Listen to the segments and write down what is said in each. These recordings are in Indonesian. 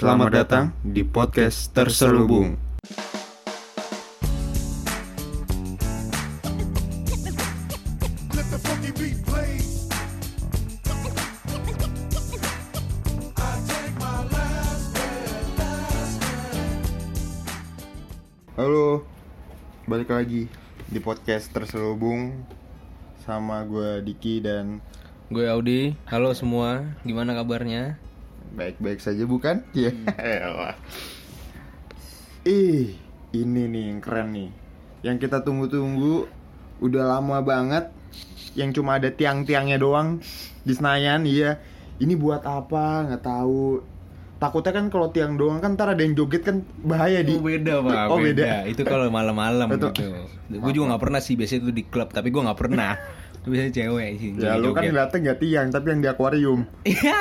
Selamat datang di podcast Terselubung. Halo, balik lagi di podcast Terselubung sama gue Diki dan Gue Audi, halo semua, gimana kabarnya? Baik-baik saja bukan? Iya. elah. Ih, ini nih yang keren nih. Yang kita tunggu-tunggu udah lama banget. Yang cuma ada tiang-tiangnya doang di Senayan, iya. Ini buat apa? nggak tahu. Takutnya kan kalau tiang doang kan ntar ada yang joget kan bahaya di. Oh beda pak, Oh, beda. beda. Itu kalau malam-malam gitu. Gue juga nggak pernah sih, biasanya itu di klub, tapi gue nggak pernah. Itu biasanya cewek sih. Ya lu kan ngeliatnya nggak tiang tapi yang di akuarium. Iya.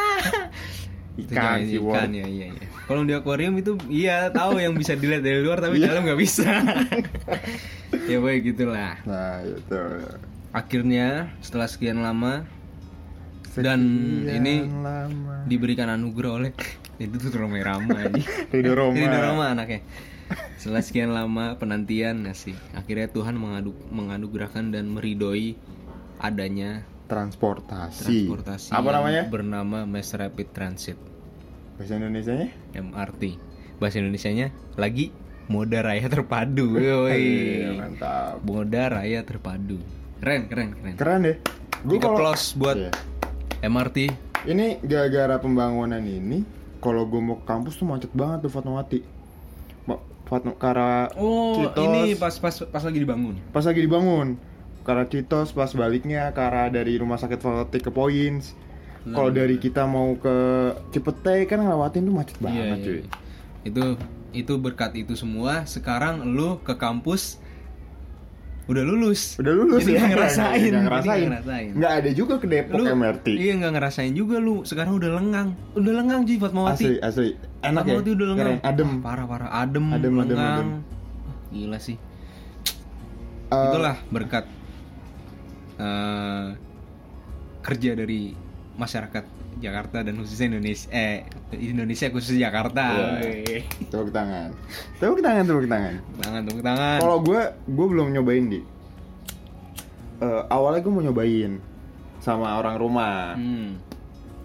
Ikan sih, ikan ya, iya iya. Kalau di akuarium itu iya tahu yang bisa dilihat dari luar tapi Iya. dalam nggak bisa. ya baik gitulah. Nah, itu. Akhirnya setelah sekian lama Dan Sekian ini lama. diberikan anugerah oleh itu tuh Roma Rama. Ridho Roma. Roma anaknya. Setelah sekian lama penantian ngasih, akhirnya Tuhan mengadu, menganugerahkan dan meridoi adanya transportasi. transportasi Apa namanya? bernama Mass Rapid Transit Bahasa Indonesianya? MRT. Bahasa Indonesianya lagi Moda Raya Terpadu. Iya, Woi. mantap. Moda Raya Terpadu. Keren, keren, keren. Keren deh. Tiga kalau- buat Iya. MRT. Ini gara-gara pembangunan ini, kalau gue mau ke kampus tuh macet banget tuh Fatmawati. Ma- Fatma Kara Oh, Citos, ini pas pas pas lagi dibangun. pas lagi dibangun. Kara Citos pas baliknya ke arah dari rumah sakit Fatmawati ke Poins. Kalau dari kita mau ke Cipete kan ngelewatin tuh macet banget Iya, cuy. iya. Itu itu berkat itu semua sekarang lu ke kampus udah lulus. Udah lulus Jadi ya? ngerasain. Nggak ngerasain. ngerasain. Nggak ada juga ke Depok Lu MRT. Iya nggak ngerasain juga lu. Sekarang udah lengang. Udah lengang cuy Fatmawati. Asli, asli. Enak ya? Fatmawati udah lengang. Keren, adem. Wah, parah parah adem, Adem, adem, lengang. adem. Wah, Gila sih. Eh, Itulah berkat eh, kerja dari masyarakat Jakarta dan khususnya Indonesia eh Indonesia khususnya Jakarta. Iya. Weh. Tepuk tangan. Tepuk tangan, tepuk tangan. Tangan tepuk tangan. Kalau gue, gue belum nyobain di. Eh, awalnya gue mau nyobain sama orang rumah. Hmm.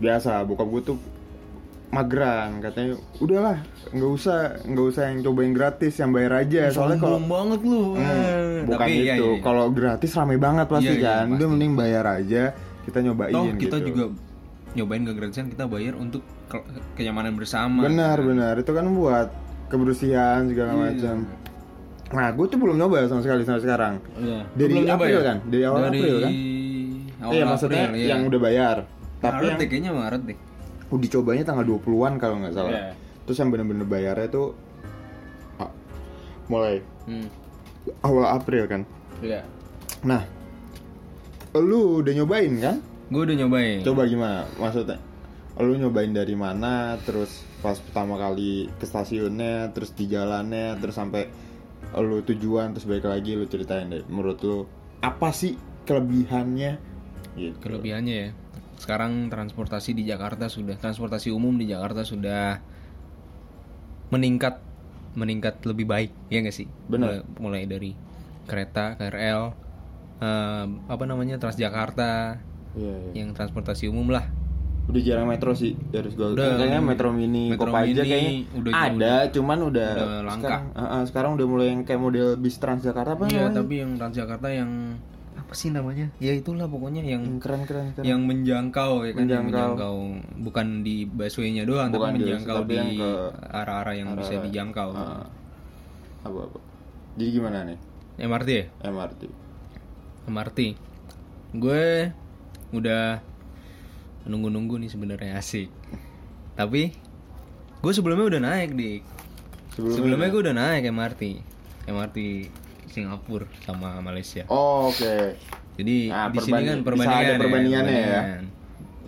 Biasa, bokap gue tuh mageran katanya udahlah nggak usah nggak usah yang cobain gratis yang bayar aja soalnya kalau banget lu. Hmm, bukan tapi itu iya, iya. kalau gratis rame banget pasti Iya, iya, kan udah pasti. mending bayar aja kita nyobain Toh kita gitu. juga nyobain gak gratisan kita bayar untuk ke- kenyamanan bersama. benar benar itu kan buat kebersihan segala Iya. macam nah gue tuh belum nyoba sama sekali sampai sekarang Iya. Dari Belum nyoba April ya? kan? Dari awal April kan? Awal iya maksudnya April, iya. yang udah bayar tapi Maret yang deh, kayaknya Maret deh. udah cobanya tanggal 20-an kalau nggak salah Iya. terus yang bener-bener bayarnya tuh ah, mulai Hmm. awal April kan Iya. nah lu udah nyobain kan Gue udah nyobain. coba gimana maksudnya lu nyobain dari mana terus pas pertama kali ke stasiunnya terus di jalannya terus sampai lu tujuan terus balik lagi lu ceritain deh menurut lu apa sih kelebihannya gitu Kelebihannya ya. Sekarang transportasi di Jakarta sudah transportasi umum di Jakarta sudah meningkat meningkat lebih baik ya nggak sih? Benar. Mulai, mulai dari kereta, KRL, eh, apa namanya Transjakarta, Iya, iya. yang transportasi umum lah. udah jarang metro sih harus gue Udah, kayaknya metro mini Metro Kopaja Mini kayaknya udah jauh- ada cuman udah, udah langka. sekarang, uh, uh, sekarang udah mulai yang kayak model bis Transjakarta apa Iya, namanya? tapi yang Transjakarta yang apa sih namanya? Ya itulah pokoknya yang yang keren keren keren yang menjangkau ya kan yang Menjangkau. menjangkau bukan di busway-nya doang Bukan tapi menjangkau tapi di yang ke arah-arah yang bisa arah-arah. dijangkau. Ah. apa apa jadi gimana nih MRT ya? MRT MRT. Gue udah nunggu-nunggu nih sebenarnya asik. Tapi gue sebelumnya udah naik dik. Sebelumnya Sebelumnya, gue udah naik MRT. MRT Singapura sama Malaysia. oh, oke Jadi Nah, di sini kan bisa perbandingan ada perbandingannya ya. perbandingan.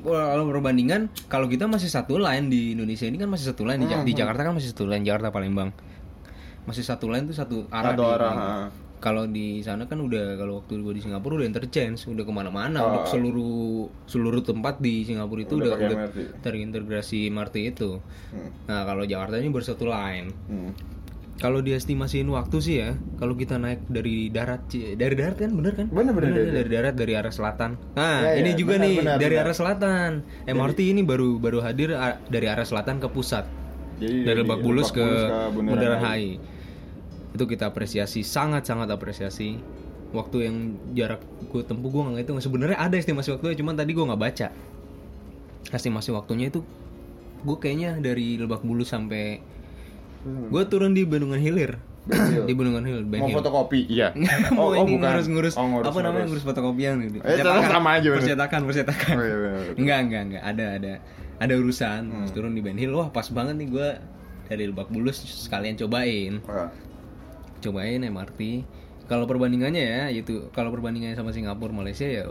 Kalau perbandingan, kalau kita masih satu line di Indonesia ini kan masih satu line di, Hmm, di Jakarta kan masih satu line Jakarta Palembang. Masih satu line tuh satu arah Satu di arah. Kalau di sana kan udah kalau waktu gue di Singapura udah interchange udah ke mana-mana Oh. untuk seluruh seluruh tempat di Singapura itu Udah udah, terintegrasi MRT itu Hmm. nah kalau Jakarta ini bersatu line Hmm. kalau diestimasiin waktu sih ya kalau kita naik dari darat dari darat kan bener kan Bener, bener, dari dari darat dari arah selatan nah Ya, ya, ini juga benar, nih benar, dari benar. arah selatan MRT ini baru baru hadir dari arah selatan ke pusat Jadi dari Lebak Bulus ke, Bundaran Bundaran HI. Itu kita apresiasi sangat sangat apresiasi waktu yang jarak gue tempuh gue nggak ngitung sebenarnya ada estimasi waktunya cuman tadi gue nggak baca estimasi waktunya itu gue kayaknya dari Lebak Bulus sampai gue turun di Bendungan Hilir di Bendungan Hilir Ben Mau Hill. fotokopi? Iya. mau oh, ini bukan. ngurus-ngurus Oh, ngurus, apa namanya ngurus. fotokopian gitu. Eh, sama aja, bener. Percetakan, percetakan. Oh, iya, bener, bener. Enggak, enggak, enggak. Ada ada ada urusan. Hmm. Turun di Ben Hill. Wah, pas banget nih gue dari Lebak Bulus sekalian cobain. Cobain MRT. Kalau perbandingannya ya, itu kalau perbandingannya sama Singapura, Malaysia ya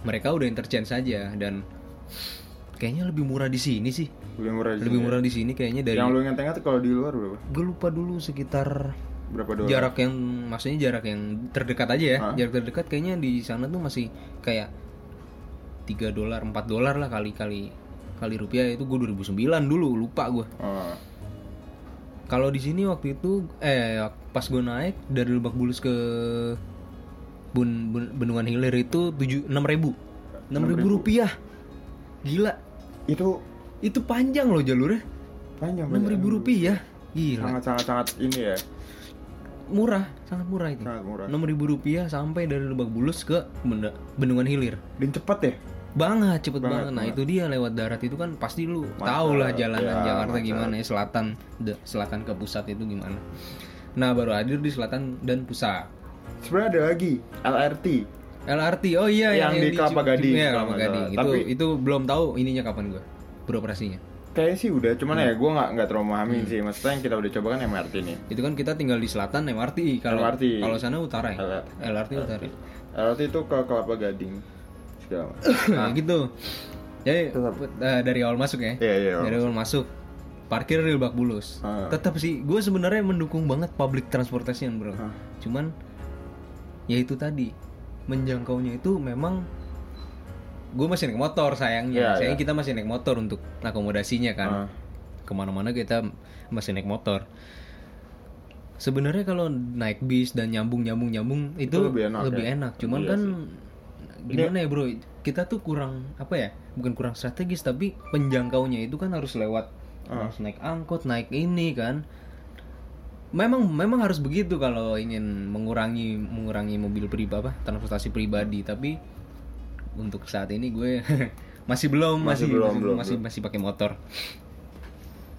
mereka udah interchange saja dan kayaknya lebih murah di sini sih. Lebih murah di Lebih sini. murah di sini kayaknya dari Yang lu ingat-ingat kalau di luar berapa? gue lupa dulu sekitar Berapa dolar? jarak yang maksudnya jarak yang terdekat aja ya Hah? jarak terdekat kayaknya di sana tuh masih kayak 3 dolar 4 dolar lah kali kali kali rupiah itu gue 2009 dulu lupa gue Oh. Kalau di sini waktu itu eh pas gue naik dari Lebak Bulus ke Bun, Bun- Bendungan Hilir itu tujuh enam ribu. Enam ribu rupiah. Gila. Itu itu panjang loh jalurnya. Panjang enam ribu rupiah. Gila. Sangat sangat sangat ini ya. murah sangat murah itu Sangat murah. enam ribu rupiah sampai dari Lebak Bulus ke Benda- Bendungan Hilir. Dan cepet ya? Banget cepet Banget, banget, nah banget. itu dia lewat darat itu kan pasti lu tau lah jalanan ya, Jakarta mantap. gimana ya selatan de- selatan ke pusat itu gimana nah baru hadir di selatan dan pusat Sebenarnya ada lagi LRT. LRT oh iya Yang di Kelapa Gading, iya, kalau Kelapa Gading itu Tapi- itu belum tahu ininya kapan gua beroperasinya Kayaknya sih udah, cuman Hmm. ya gue nggak nggak terlalu memahami sih. Maksudnya yang kita udah coba kan MRT nih. itu kan kita tinggal di selatan MRT kalau MRT. kalau sana utara ya LRT. LRT utara LRT itu ke Kelapa Gading. Segala macam. nah gitu jadi Tetap. eh, dari awal masuk ya Iya iya. dari awal masuk parkir di Lebak Bulus Ah. tetap sih gue sebenarnya mendukung banget public transportation bro Ah. cuman ya itu tadi menjangkaunya itu memang gue masih naik motor sayangnya Iya, sayangnya iya. kita masih naik motor untuk akomodasinya kan Ah. ke mana-mana kita masih naik motor sebenarnya kalau naik bis dan nyambung nyambung nyambung itu, Itu lebih enak, ya? enak cuman Iya kan sih. Gimana ya bro? Kita tuh kurang apa ya bukan kurang strategis tapi penjangkaunya itu kan harus lewat Ah. harus naik angkot naik ini kan. Memang memang harus begitu kalau ingin mengurangi mengurangi mobil pribadi apa transportasi pribadi. Tapi untuk saat ini gue masih belum Masih masih belum, masih belum, masih, masih pakai motor.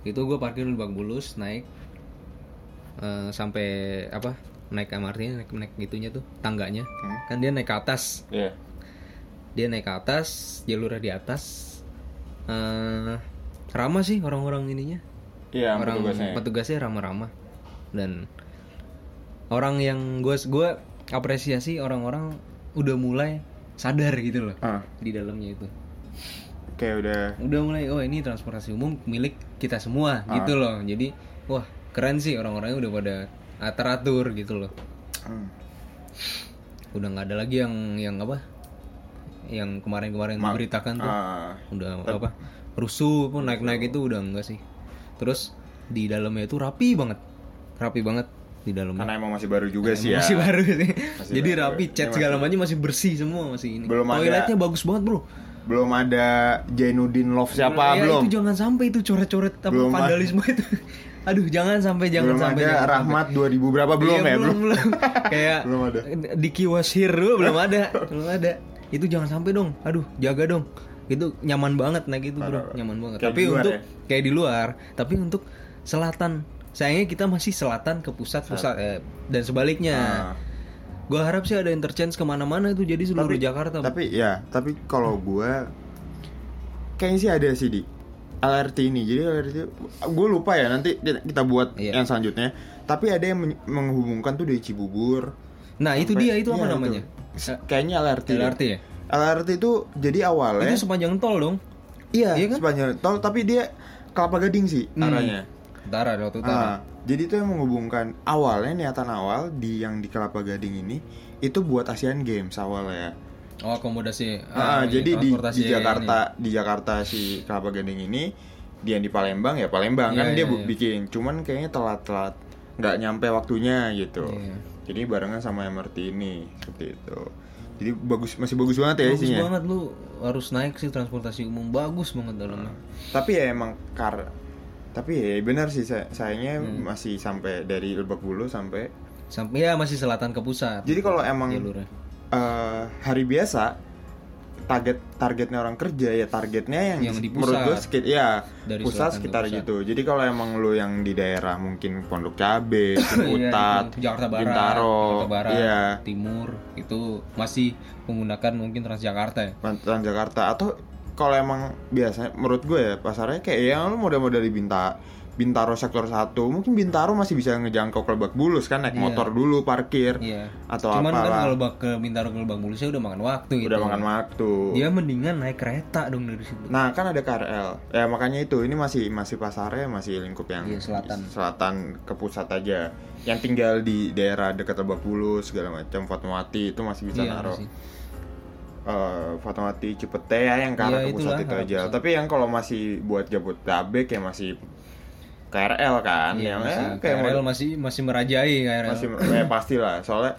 Itu gue parkir di Bang Bulus naik eh, sampai apa naik MRT naik naik gitunya tuh tangganya. Hmm. kan dia naik ke atas. Iya. dia naik ke atas jalurnya di atas. Eh ramah sih orang-orang ininya. Iya, orang petugasnya. petugasnya ramah-ramah. Dan orang yang gue gue apresiasi orang-orang udah mulai sadar gitu loh Ah, di dalamnya itu. Kayak udah. Udah mulai oh ini transportasi umum milik kita semua Ah. gitu loh. Jadi wah keren sih orang-orangnya udah pada ah, teratur gitu loh. Hmm. udah nggak ada lagi yang yang apa? Yang kemarin-kemarin Ma- diberitakan tuh. Ah, udah apa? Rusuh pun naik-naik itu udah enggak sih. Terus di dalamnya itu rapi banget. Rapi banget di dalamnya. Karena emang masih baru juga sih ya. masih baru sih. Masih jadi baru. rapi cat segala macam masih bersih semua masih ini. Belum ada- toiletnya bagus banget bro. Belum ada Jainuddin Love siapa? Ya, belum? itu jangan sampai itu coret-coret apa ada. vandalisme itu aduh jangan sampai jangan belum sampai ada jangan Rahmat 2000 berapa sampai. belum Iya, ya belum, belum. belum. kayak Belum ada. di Kiwasir dulu belum ada belum ada itu jangan sampai dong aduh jaga dong itu nyaman banget naik itu bro nyaman banget Kayak tapi untuk ya? kayak di luar tapi untuk selatan sayangnya kita masih selatan ke pusat pusat eh, dan sebaliknya Ah. gua harap sih ada interchange ke mana-mana itu jadi seluruh Tapi- Jakarta Tapi ya, tapi kalau gua kayaknya sih ada sih di LRT ini. Jadi LRT gue lupa ya nanti kita buat Iya. yang selanjutnya. Tapi ada yang men- menghubungkan tuh dari Cibubur. nah itu dia itu apa Iya, namanya S- Kayaknya LRT. LRT ya LRT itu jadi awalnya itu sepanjang tol dong iya iya kan? sepanjang tol tapi dia Kelapa Gading sih Hmm. arahnya. Utara, Laut Utara. Ah, jadi itu yang menghubungkan awalnya niatan awal di yang di Kelapa Gading ini itu buat Asian Games awalnya. Oh, akomodasi. Ah, iya, jadi di, di Jakarta di Jakarta si Kelapa Gading ini dia di Palembang ya Palembang kan Iya, dia iya, iya. bikin cuman kayaknya telat-telat nggak nyampe waktunya gitu. Iya. Jadi barengan sama MRT ini seperti itu. Jadi bagus masih bagus banget ya Bagus isinya. banget lu harus naik sih transportasi umum bagus banget dalamnya. Tapi ya emang kar tapi ya benar sih say- sayangnya Hmm. masih sampai dari Lebak Bulus sampai Sampai ya masih selatan ke pusat. Jadi kalau emang jalurnya. Eh, hari biasa target targetnya orang kerja ya targetnya yang, Yang di menurut gue pusat. sekit ya Dari pusat sekitar pusat. gitu. Jadi kalau emang lu yang di daerah mungkin Pondok Cabe, Ciputat, Iya, itu. Jakarta Barat, Bintaro, Jakarta Barat, iya, Timur itu masih menggunakan mungkin Transjakarta ya. Jakarta atau kalau emang biasanya menurut gue ya pasarnya kayak yang lu model-model di Binta Bintaro sektor 1 mungkin Bintaro masih bisa ngejangkau ke Lebak Bulus kan naik Iya. motor dulu parkir Iya. atau Cuman apa kan kalau ke Bintaro ke Lebak Bulusnya udah makan waktu gitu. udah makan waktu Dia mendingan naik kereta dong dari situ. Nah kan ada KRL, ya makanya itu ini masih masih pasarnya masih lingkup yang Iya, selatan. selatan ke pusat aja. Yang tinggal di daerah dekat Lebak Bulus segala macam Fatmawati itu masih bisa Iya, naruh. masih. Eh, Fatmawati Cipete ya yang ke arah Iya, ke pusat itu aja. pusat. Tapi yang kalau masih buat Jabodetabek ya masih KRL kan, Iya, yang masih, ya, kayak KRL mau- masih masih merajai KRL. masih ya pasti lah. Soalnya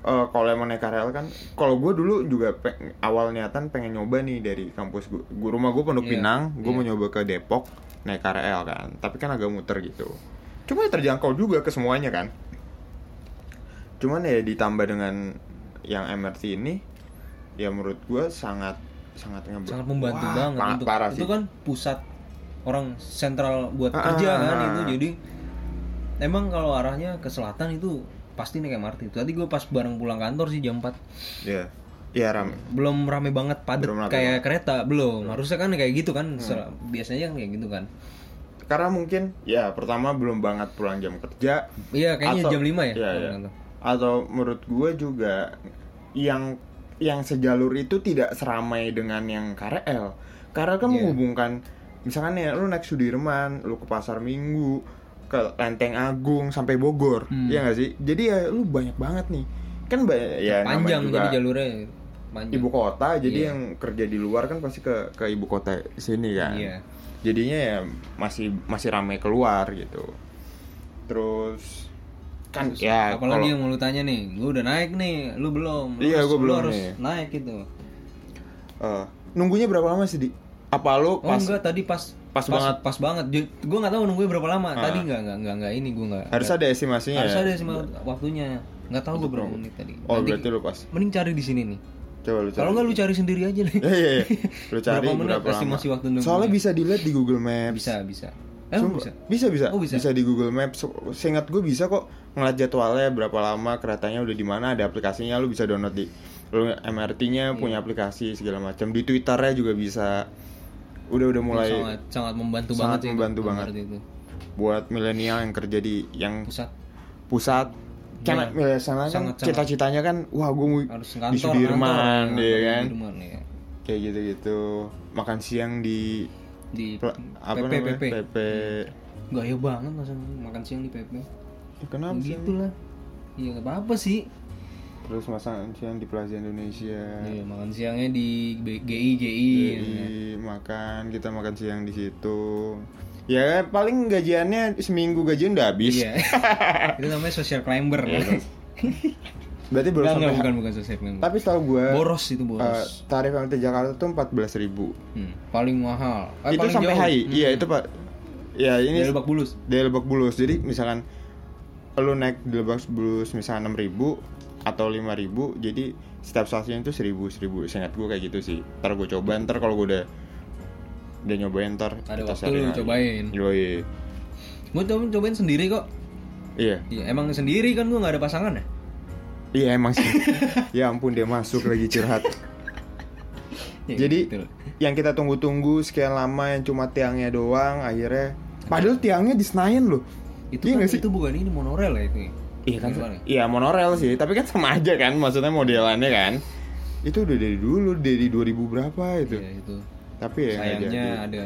eh, kalau emang naik KRL kan kalau gue dulu juga pe- awal niatan pengen nyoba nih dari kampus gue Gua- rumah gue Pondok Iya, Pinang gue iya. mau nyoba ke Depok naik KRL kan. Tapi kan agak muter gitu. Cuma ya terjangkau juga ke semuanya kan. Cuman ya ditambah dengan yang MRT ini ya menurut gue sangat sangat ngebantu sangat membantu Wah, banget untuk parah itu sih. kan pusat orang sentral buat Ah, kerja ah, kan ah. itu jadi emang kalau arahnya ke selatan itu pasti naik MRT tadi gue pas bareng pulang kantor sih jam 4 ya ya ram belum rame banget padat rame kayak banget. kereta belum harusnya kan kayak gitu kan Sel- biasanya kan kayak gitu kan karena mungkin ya pertama belum banget pulang jam kerja iya kayaknya Atau- jam 5 ya Iya, pulang iya. kantor. Atau menurut gue juga yang yang sejalur itu tidak seramai dengan yang KRL. KRL kan Iya. menghubungkan misalkan ya lu naik Sudirman, lu ke Pasar Minggu, ke Lenteng Agung sampai Bogor. Hmm. Iya gak sih? Jadi ya lu banyak banget nih. Kan banyak ya panjang juga jadi jalurnya panjang ibu kota jadi Iya. yang kerja di luar kan pasti ke ke ibu kota sini kan Iya. jadinya ya masih masih ramai keluar gitu terus kan ya apalagi kalau- yang mau lu tanya nih gue udah naik nih lu belum Lu Iya, harus- gua lu belum harus nih. naik gitu eh, nunggunya berapa lama sih di apa lu oh pas enggak tadi pas pas banget. pas banget. Gue nggak tahu nunggunya berapa lama. Ah. tadi nggak nggak nggak nggak ini gue nggak harus ada estimasinya harus ya? ada sih waktunya. Nggak tahu gue berapa menit tadi. Oh Nanti berarti lu pas mending cari di sini nih. Coba lu cari. kalau nggak lu cari sendiri aja nih Iya, iya, iya. lu cari Berapa menit berapa, lama. estimasi waktu nunggunya? soalnya bisa dilihat di Google Maps. Bisa bisa. Eh Sumpah. bisa? Bisa bisa. Oh, bisa? di Google Maps. Seingat gue bisa kok ngeliat jadwalnya berapa lama keretanya udah di mana ada aplikasinya. Lu bisa download di lu MRT-nya Iya. punya aplikasi segala macam. Di Twitternya juga bisa udah udah mulai sangat sangat membantu sangat banget sih membantu itu, banget. Itu. buat milenial yang kerja di yang pusat. Pusat. Kan Iya. misalnya kan Sangat-sangat. cita-citanya kan wah gue harus di kantor Sudirman kantor, ya kan? Sudirman, ya. kayak gitu-gitu. Makan siang di di pla- apa PP namanya? PP PP gaya banget masa makan siang di PP Ya, kenapa sih? gitu lah iya nggak apa apa sih terus makan siang di Plaza Indonesia iya makan siangnya di GI GI Jadi makan kita makan siang di situ. Ya paling gajiannya seminggu gajian udah habis. iya itu namanya social climber Berarti baru Enggak, sampai. bukan bukan social climber Tapi tahu gue boros itu boros tarif MRT Jakarta tuh 14.000 ribu. Hmm, paling mahal Eh, itu paling sampai jauh. HI. Hmm. Iya itu pak. Ya ini Dari Lebak Bulus dari Lebak Bulus. Jadi misalkan lu naik di Lebak Bulus misalnya 6.000 ribu atau 5.000 ribu, jadi setiap stasiun itu 1000 1000 Seingat gue kayak gitu sih. Ntar gue coba ntar kalau gue udah udah nyobain ntar Ada waktu lu cobain. Yoi. gue cobain cobain sendiri kok Iya. iya emang sendiri kan gue nggak ada pasangan ya Iya emang sih. ya ampun dia masuk lagi curhat. Ya, Jadi gitu. yang kita tunggu-tunggu sekian lama yang cuma tiangnya doang akhirnya padahal tiangnya di Senayan loh. itu Iya kan sih? itu bukan ini monorail ya itu ya? Iya kan? Iya monorail sih, tapi kan sama aja kan maksudnya modelannya kan. Itu udah dari dulu dari 2000 berapa itu. Iya, itu. Tapi ya sayangnya ada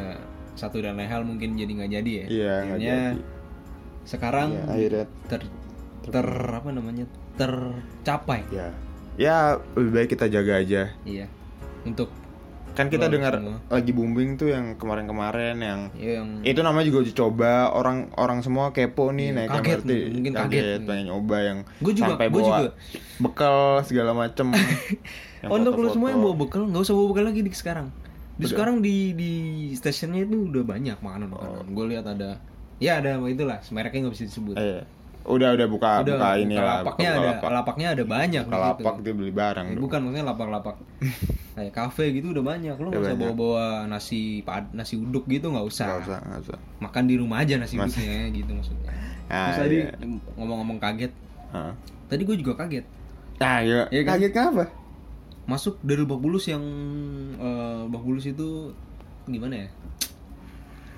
satu dan lain hal mungkin jadi nggak jadi ya. Iya, akhirnya jadi. sekarang Iya, akhirnya ter ter apa namanya? Tercapai. Ya ya lebih baik kita jaga aja. Iya. Untuk kan kita dengar lagi booming tuh yang kemarin-kemarin yang ya, yang itu namanya juga uji coba orang orang semua kepo nih Iya, naik kaget, MRT mungkin kaget. pengen nyoba yang Gua juga, sampai gua bawa juga. bekal segala macem Oh, untuk lu foto-foto. semua yang bawa bekal nggak usah bawa bekal lagi di sekarang. Di Udah. sekarang di di stasiunnya itu udah banyak makanan makanan. Oh. Gue lihat ada, ya ada itulah, mereknya nggak bisa disebut. Eh, udah udah buka udah buka ini lah lapaknya buka ada, lapak. lapaknya ada banyak. buka lapak dia beli barang Eh, dong. Bukan maksudnya lapak-lapak kayak kafe gitu udah banyak. Udah nggak usah bawa-bawa nasi pad, nasi uduk gitu nggak usah. nggak usah nggak usah Makan di rumah aja nasi Mas- uduknya gitu maksudnya. Ah, Terus tadi iya. ngomong-ngomong kaget. Hah. Tadi gue juga kaget. ah iya Iya kan? kaget kenapa masuk dari Lebak Bulus yang Lebak Bulus itu gimana ya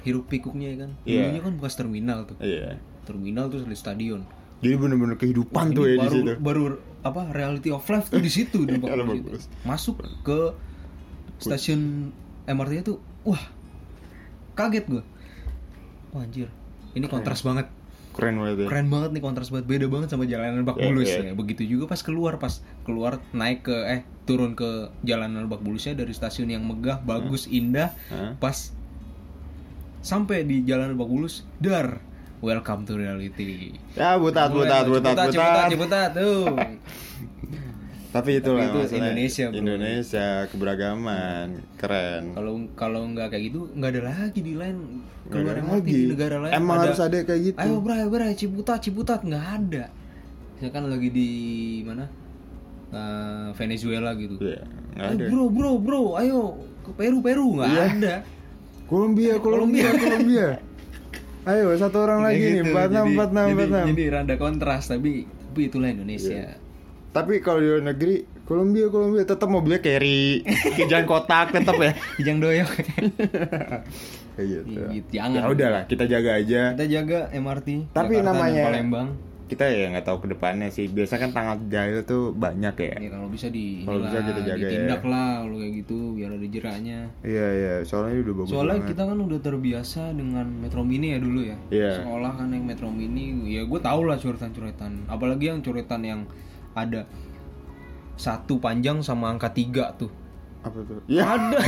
hiruk pikuknya ya kan Iya. dulunya kan bekas terminal tuh iya terminal terus ada stadion. Jadi bener-bener kehidupan Ini tuh ya di baru situ. baru apa reality of life tuh di situ di itu. Bulus. masuk ke stasiun MRT tuh wah kaget gue wah anjir ini kontras banget. Keren banget ya. Keren banget nih kontras banget. Beda banget sama jalanan Lebak Iya, Bulus iya. ya. begitu juga pas keluar pas keluar naik ke eh turun ke jalanan Lebak Bulusnya dari stasiun yang megah bagus indah. Hah? pas sampai di jalan Lebak Bulus dar welcome to reality. Ya butat butat butat butat ciputat, tuh. Tapi itulah Tapi itu Indonesia, bro. Indonesia keberagaman keren. Kalau kalau nggak kayak gitu nggak ada lagi di lain keluar ada lagi. di negara lain Emang harus ada. kayak gitu. ayo bray bray ciputat ciputat nggak ada. Ya kan lagi di mana? Eh, Venezuela gitu. Iya, Ayo, ada. bro bro bro ayo ke Peru Peru nggak Iya. ada. Kolombia. Kolombia Kolombia ayo satu orang lagi Kayak nih. gitu. empat enam empat enam empat enam. jadi rada kontras tapi tapi itulah Indonesia. Iya. tapi kalau di luar negeri Kolombia Kolombia tetap mobilnya carry. Kijang kotak tetap ya. Kijang doyok. Gitu Gitu, jangan. ya udahlah kita jaga aja. Kita jaga MRT Tapi Jakarta namanya- Palembang kita ya nggak tahu ke depannya sih. Biasa kan tanggal jahil tuh banyak ya. Ya kalau bisa di Kalau bisa kita jaga ditindak ya. lah kalau kayak gitu biar ada jeraknya. Iya iya. Soalnya udah bagus soalnya banget. kita kan udah terbiasa dengan Metro Mini ya dulu ya. Iya. sekolah kan yang Metro Mini ya gue tau lah coretan-coretan. Apalagi yang coretan yang ada satu panjang sama angka tiga tuh apa tuh ya ada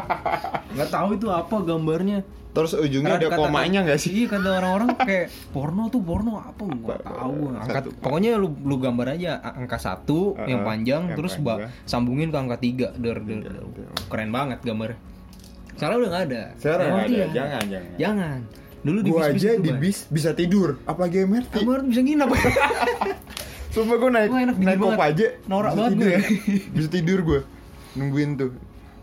nggak tahu itu apa gambarnya. Terus ujungnya ada Kata- komanya nggak sih? Iya kata orang-orang kayak porno tuh porno apa? Nggak tahu. angka Satu. pokoknya lu lu gambar aja angka satu Uh-uh, yang panjang yang terus ba- panjang. sambungin ke angka tiga. Der, der, der. keren banget gambar. Sekarang udah nggak ada? Sekarang MRT nggak ada. ya. jangan jangan. Jangan. Dulu di gua bis-bis aja di bis bisa tidur. Apalagi MRT kamu harus bisa nginap Sumpah gue naik Wah, enak naik banget. aja. Norak bisa banget tidur. gue. Bisa tidur gue Nungguin tuh.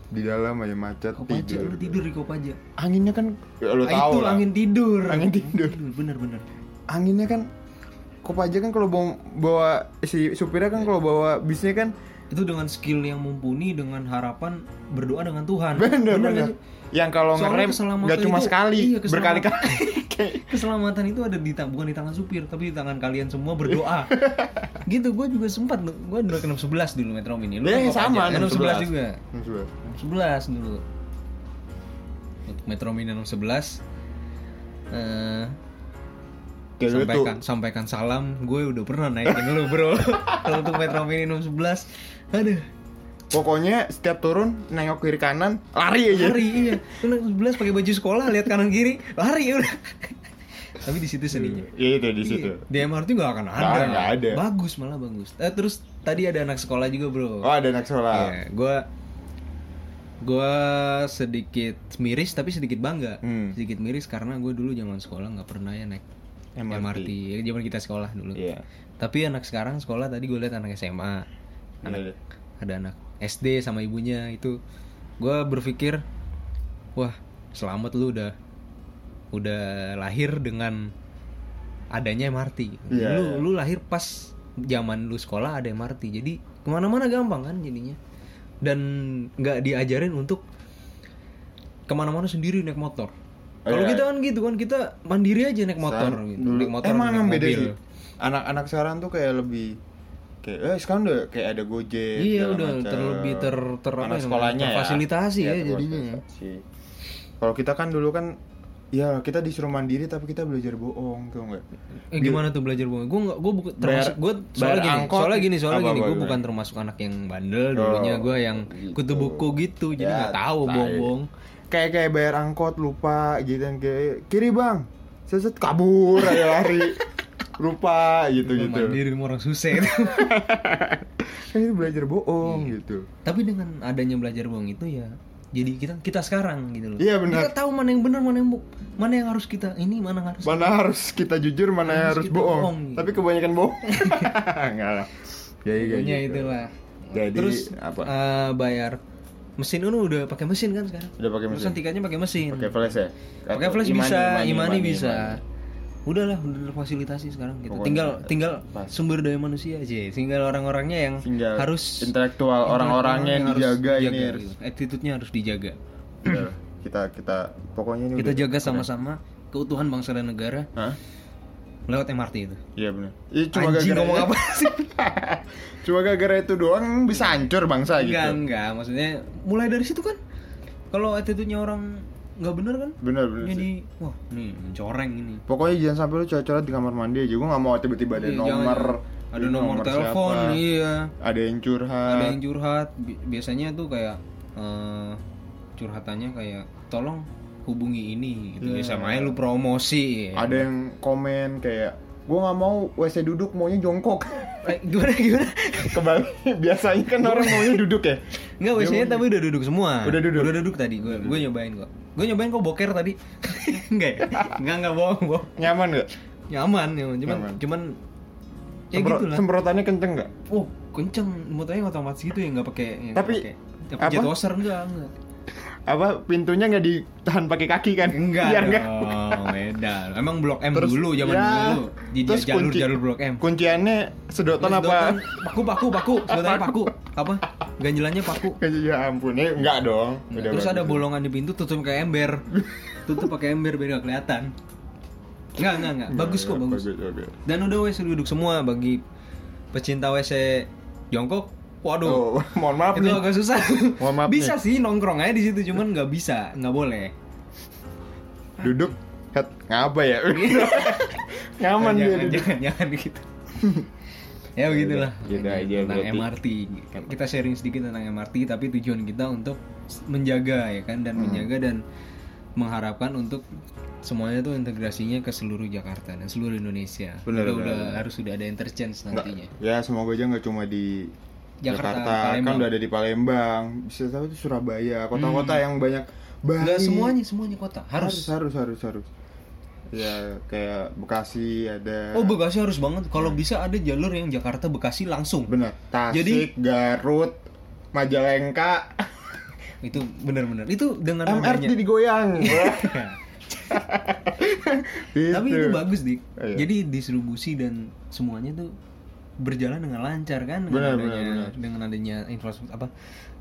Di dalam aja macet Kopaja tidur. lu tidur. di Kopaja? Anginnya kan ya, Lo Ah, tau itu lah. angin tidur. Angin tidur. bener bener. Anginnya kan Kopaja kan kalau bawa, bawa Si supirnya kan kalau bawa bisnya kan itu dengan skill yang mumpuni dengan harapan berdoa dengan Tuhan. Bener nggak bener. sih? Yang kalau ngerem keselamatan Gak cuma itu- sekali iya. Berkali-kali. Keselamatan itu ada di bukan di tangan supir tapi di tangan kalian semua berdoa. Gitu gue juga sempat gue dulu ke 611 dulu Metro Mini. Lu Ya, kan sama, Kopaja, 611 juga. 611. 611 dulu. Metro Mini 611 eh Kayak tuh sampaikan sampaikan salam gue udah pernah naikin lu bro kalau untuk Metro Mini 611 aduh Pokoknya setiap turun Nengok kiri kanan Lari aja lari iya Lu 11 pakai baju sekolah lihat kanan kiri lari udah tapi di situ sedihnya Iya itu di situ Iya, di MRT nggak akan ada. Nggak ada, nggak ada. Bagus malah bagus. Eh, terus tadi ada anak sekolah juga bro. Oh ada anak sekolah Iya, gua gua sedikit miris tapi sedikit bangga. Hmm. Sedikit miris karena gue dulu zaman sekolah nggak pernah ya naik MRT. MRT. Ya, zaman kita sekolah dulu. Iya Tapi anak sekarang sekolah tadi gue lihat anak SMA, Iya. ada anak SD sama ibunya itu. Gua berpikir, wah selamat lu udah udah lahir dengan adanya MRT. Iya, lu iya. lu lahir pas zaman lu sekolah ada MRT. Jadi ke mana-mana gampang kan jadinya. Dan nggak diajarin untuk ke mana-mana sendiri naik motor. Kalau iya. kita kan gitu kan kita mandiri aja naik motor Sekarang gitu. Naik motor emang naik beda sih anak-anak sekarang tuh kayak lebih kayak eh sekarang udah kayak ada gojek Iya udah macam. terlebih ter ter apa anak ya, sekolahnya ya terfasilitasi ya, Iya, jadinya. Kalau kita kan dulu kan ya kita disuruh mandiri tapi kita belajar bohong tuh enggak. Eh gimana tuh belajar bohong? Gue gue bukan termasuk gue soalnya gini, angkot, soalnya gini, soalnya apa, gini, gue bukan termasuk anak yang bandel dulunya, Oh, gue yang gitu. kutu buku gitu, jadi Ya, nggak tahu tai. Kayak kayak bayar angkot lupa gitu kan kayak kiri bang. Seset kabur aja lari. lupa gitu Gue gitu. mandiri sama orang susah. Kan itu belajar bohong Iya. gitu. Tapi dengan adanya belajar bohong itu ya, jadi kita kita sekarang gitu loh. Iya, benar. Kita tahu mana yang benar, mana yang mana yang harus kita ini, mana harus. Mana harus kita jujur, mana yang Harus harus kita bohong. bohong. Tapi kebanyakan bohong. Enggak lah. Ya, ya, Pokoknya gitu. itulah. Jadi Terus apa? eh, bayar mesin ini udah pakai mesin kan sekarang? Udah pakai mesin. Perusahaan tiketnya pakai mesin. Pakai flash ya? Pakai flash Imani, bisa, Imani, Imani, Imani, bisa. Imani. Udahlah, udah fasilitasi sekarang gitu. Pokoknya tinggal tinggal pas. sumber daya manusia aja. Tinggal orang-orangnya yang Tinggal harus intelektual orang-orangnya yang harus dijaga ini gitu. Attitude-nya harus dijaga. Udah, kita kita pokoknya ini Kita udah- jaga sama-sama keutuhan bangsa dan negara Hah? Lewat MRT itu. Iya benar. Iya cuma Anjing gara-gara ngomong apa sih? cuma gara-gara itu doang bisa hancur bangsa gitu. Enggak, enggak. Maksudnya mulai dari situ kan. Kalau attitude-nya orang nggak bener kan? Bener bener. sih. Jadi, wah, nih mencoreng ini. Pokoknya jangan sampai lu coret-coret di kamar mandi aja. Gue nggak mau tiba-tiba ada Iya, jangan, nomor jangan. ada nomor, telepon, siapa, iya. Ada yang curhat. Ada yang curhat. Bi- Biasanya tuh kayak eh, curhatannya kayak tolong hubungi ini gitu. Iya. Ya sama aja lu promosi. Ada yang komen kayak gue nggak mau WC duduk maunya jongkok. Eh, gimana gimana? Kebalik biasanya kan orang maunya duduk ya. Enggak, Dia biasanya mau- tapi udah duduk semua. Udah duduk? Udah duduk tadi. Gue gue nyobain kok. Gue nyobain kok boker tadi. Enggak ya? Enggak enggak bohong, bohong. Nyaman gak? Nyaman, nyaman. Cuman Nyaman. cuman ya Semprot- gitu lah. Semprotannya kenceng gak? Oh, kenceng. Motornya otomatis gitu ya, nggak pakai Tapi, pakai apa? jet apa? washer enggak, enggak. Apa pintunya nggak ditahan pakai kaki kan? Enggak Biar nggak- dong, beda. Emang blok M Terus, dulu zaman ya, dulu. Di terus jalur kunci- jalur blok M. Kunciannya sedotan apa? Sedotan, Paku paku paku, sedotannya paku. Apa? Ganjelannya paku. Ya ampun, ya enggak dong. Udah Terus ada bolongan di pintu tutup pakai ember. tutup pakai ember biar nggak kelihatan. Enggak, enggak, enggak. Bagus kok, bagus. bagus. Dan udah WC duduk semua bagi pecinta WC jongkok. Waduh. Oh, mohon maaf itu nih. agak susah. Mohon maaf bisa sih nongkrong aja di situ, cuman nggak bisa, nggak boleh. Duduk head ngapa ya? Nyaman dia jangan, duduk. jangan, jangan gitu. ya begitulah. Gitu aja tentang berarti. MRT. Kita sharing sedikit tentang MRT, tapi tujuan kita untuk menjaga ya kan dan Hmm. menjaga dan mengharapkan untuk semuanya tuh integrasinya ke seluruh Jakarta dan seluruh Indonesia. Bener, udah, bener, udah harus sudah ada interchange Nggak- nantinya. Ya semoga aja nggak cuma di Jakarta, Jakarta, kan udah ada di Palembang. Bisa tahu itu Surabaya, kota-kota yang banyak Bali. Enggak semuanya semuanya kota harus harus. harus harus harus. Ya kayak Bekasi ada. Oh Bekasi harus banget. Kalau bisa ada jalur yang Jakarta Bekasi langsung. Bener. Tasik, Jadi- Garut, Majalengka, Itu benar-benar. Itu dengan MRT digoyang. Tapi Gitu. itu bagus dik. Oh, iya. Jadi distribusi dan semuanya tuh berjalan dengan lancar kan Benar, dengan benar, adanya benar. dengan adanya infrastruktur apa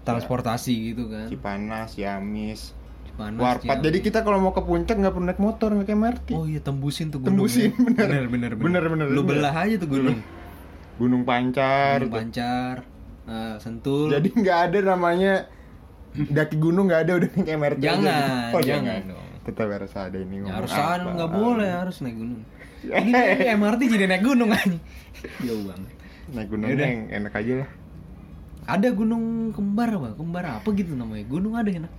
transportasi gitu kan. Cipanas, Ciamis, Cipanas, Warpat. Ciamis. Jadi kita kalau mau ke puncak nggak perlu naik motor, nggak kayak MRT. Oh iya tembusin tuh gunung. Tembusin, ya. bener. bener bener Bener, bener, Lu bener. belah aja tuh gunung. Gunung Pancar. Gunung Pancar, eh, Sentul. Jadi nggak ada namanya daki gunung nggak ada udah naik MRT. aja. Jangan, Oh, jangan dong. Tetap harus ada ini Ya, harus nggak boleh harus naik gunung. Ini ini MRT jadi naik gunung aja. Jauh banget. Naik gunung Yaudah. yang enak aja lah. Ada gunung kembar apa? Kembar apa gitu namanya? Gunung ada enak.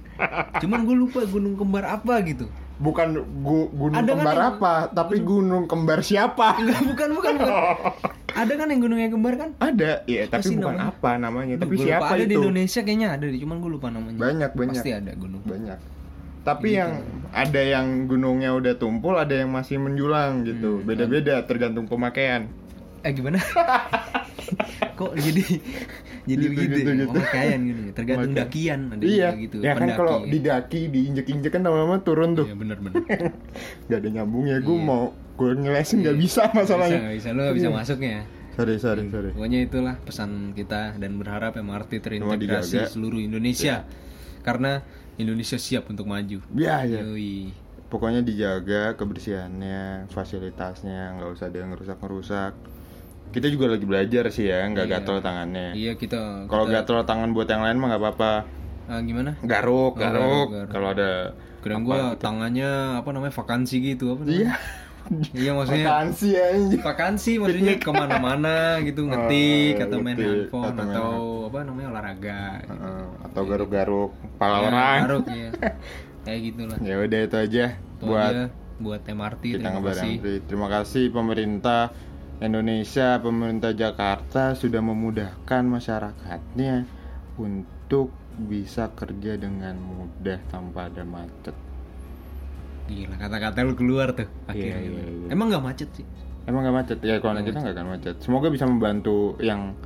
Cuman gue lupa gunung kembar apa gitu. Bukan gu- gunung Ada kan kembar yang- apa, tapi gunung kembar siapa? Enggak, bukan, bukan, bukan. Ada kan yang gunungnya kembar kan? Ada, iya, tapi sih bukan namanya? apa namanya, tapi Gua lupa. siapa ada itu? di Indonesia kayaknya ada cuman gue lupa namanya. Banyak, banyak. Pasti ada gunung. Banyak. Tapi Gitu. yang ada yang gunungnya udah tumpul, ada yang masih menjulang gitu. Hmm, Beda-beda tergantung pemakaian. Eh gimana? Kok jadi jadi Gitu, begitu gitu, ya? gitu. Pemakaian gitu. ya? Tergantung Pemakaian. dakian ada iya, gitu. ya kan pendaki. kalau di daki diinjek-injek kan lama-lama turun tuh. Iya benar benar. Gak ada nyambungnya, gue Iya. mau gue ngelesin nggak Iya. bisa masalahnya. Bisa, nggak bisa lu nggak bisa Iya. masuknya. Sorry, sorry, sorry. Pokoknya itulah pesan kita dan berharap MRT terintegrasi seluruh Indonesia. Karena Indonesia siap untuk maju. Ya, ya. Yoi. Pokoknya dijaga kebersihannya, fasilitasnya, nggak usah ada yang ngerusak-ngerusak. Kita juga lagi belajar sih ya, nggak Iya. gatel tangannya. Iya kita Kalau kita- gatel tangan buat yang lain mah nggak apa-apa. Ah, gimana? Garuk, Oh, garuk. garuk, garuk. Kalau ada Keren apa gua gitu. tangannya apa namanya vakansi gitu apa Iya. namanya? Iya maksudnya Vakansi anjing. vakansi maksudnya ke mana-mana gitu ngetik Oh, atau main ngetik, handphone atau atau, main- apa namanya olahraga. gitu. Heeh, atau garuk-garuk kepala Ya, orang. garuk, iya. Kayak gitulah. Ya udah itu aja Itu buat aja buat MRT kita terima kasih. Terima kasih pemerintah Indonesia, pemerintah Jakarta sudah memudahkan masyarakatnya untuk bisa kerja dengan mudah tanpa ada macet. Gila kata-kata lu keluar tuh akhirnya. Iya, iya, iya. Emang nggak macet sih? Emang nggak macet ya kalau kita nggak akan macet. Semoga bisa membantu yang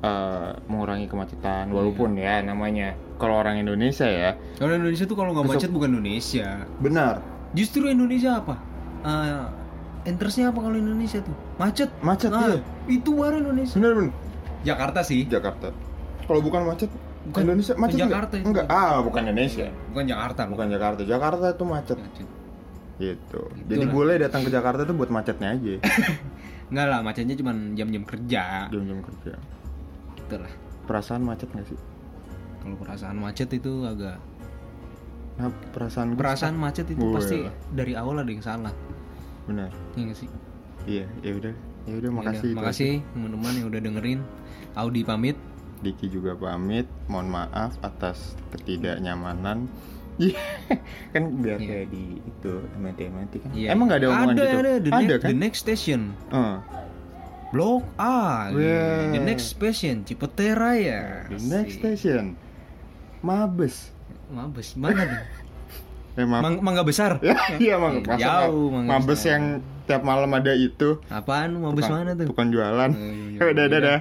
eh, mengurangi kemacetan. Iya. Walaupun ya namanya kalau orang Indonesia ya Kalau Indonesia tuh kalau nggak Besok- macet bukan Indonesia. benar Justru Indonesia apa? Ah, interestnya apa kalau Indonesia tuh? Macet. Macet, Nah, iya. Itu baru Indonesia. benar benar Jakarta sih. Jakarta. Kalau bukan macet Bukan- Indonesia bukan macet Jakarta itu. enggak? Ah bukan Indonesia. Bukan Jakarta. Bukan Jakarta. Jakarta itu macet. Macet. Gitu. Itulah. Jadi boleh datang ke Jakarta tuh buat macetnya aja. Enggak lah, macetnya cuma jam-jam kerja. Jam-jam kerja. Gitu lah. Perasaan macet nggak sih? Kalau perasaan macet itu agak Nah, perasaan perasaan macet itu pasti dari awal ada yang salah. benar. Iya nggak sih? Iya, ya udah. Ya udah makasih. Yaudah, itu makasih teman-teman yang udah dengerin. Audi pamit. Diki juga pamit. Mohon maaf atas ketidaknyamanan. Iya, kan biar Iya. kayak di itu MT-MT kan. Iya. Emang nggak ada omongan ada, gitu? Ada, the, ada next, kan? the next station. Eh, Blok A. Wah. The next station Cipete Raya. the next station. Mabes. Mabes mana tuh? Eh, maaf. Mang- mangga besar. Ya, iya mang, Eh, masa Jauh ma- Mangga Mabes Besar. yang tiap malam ada itu. Apaan Mabes Tukang- mana tuh? Tukang jualan. Oh, iya, iya. udah, udah.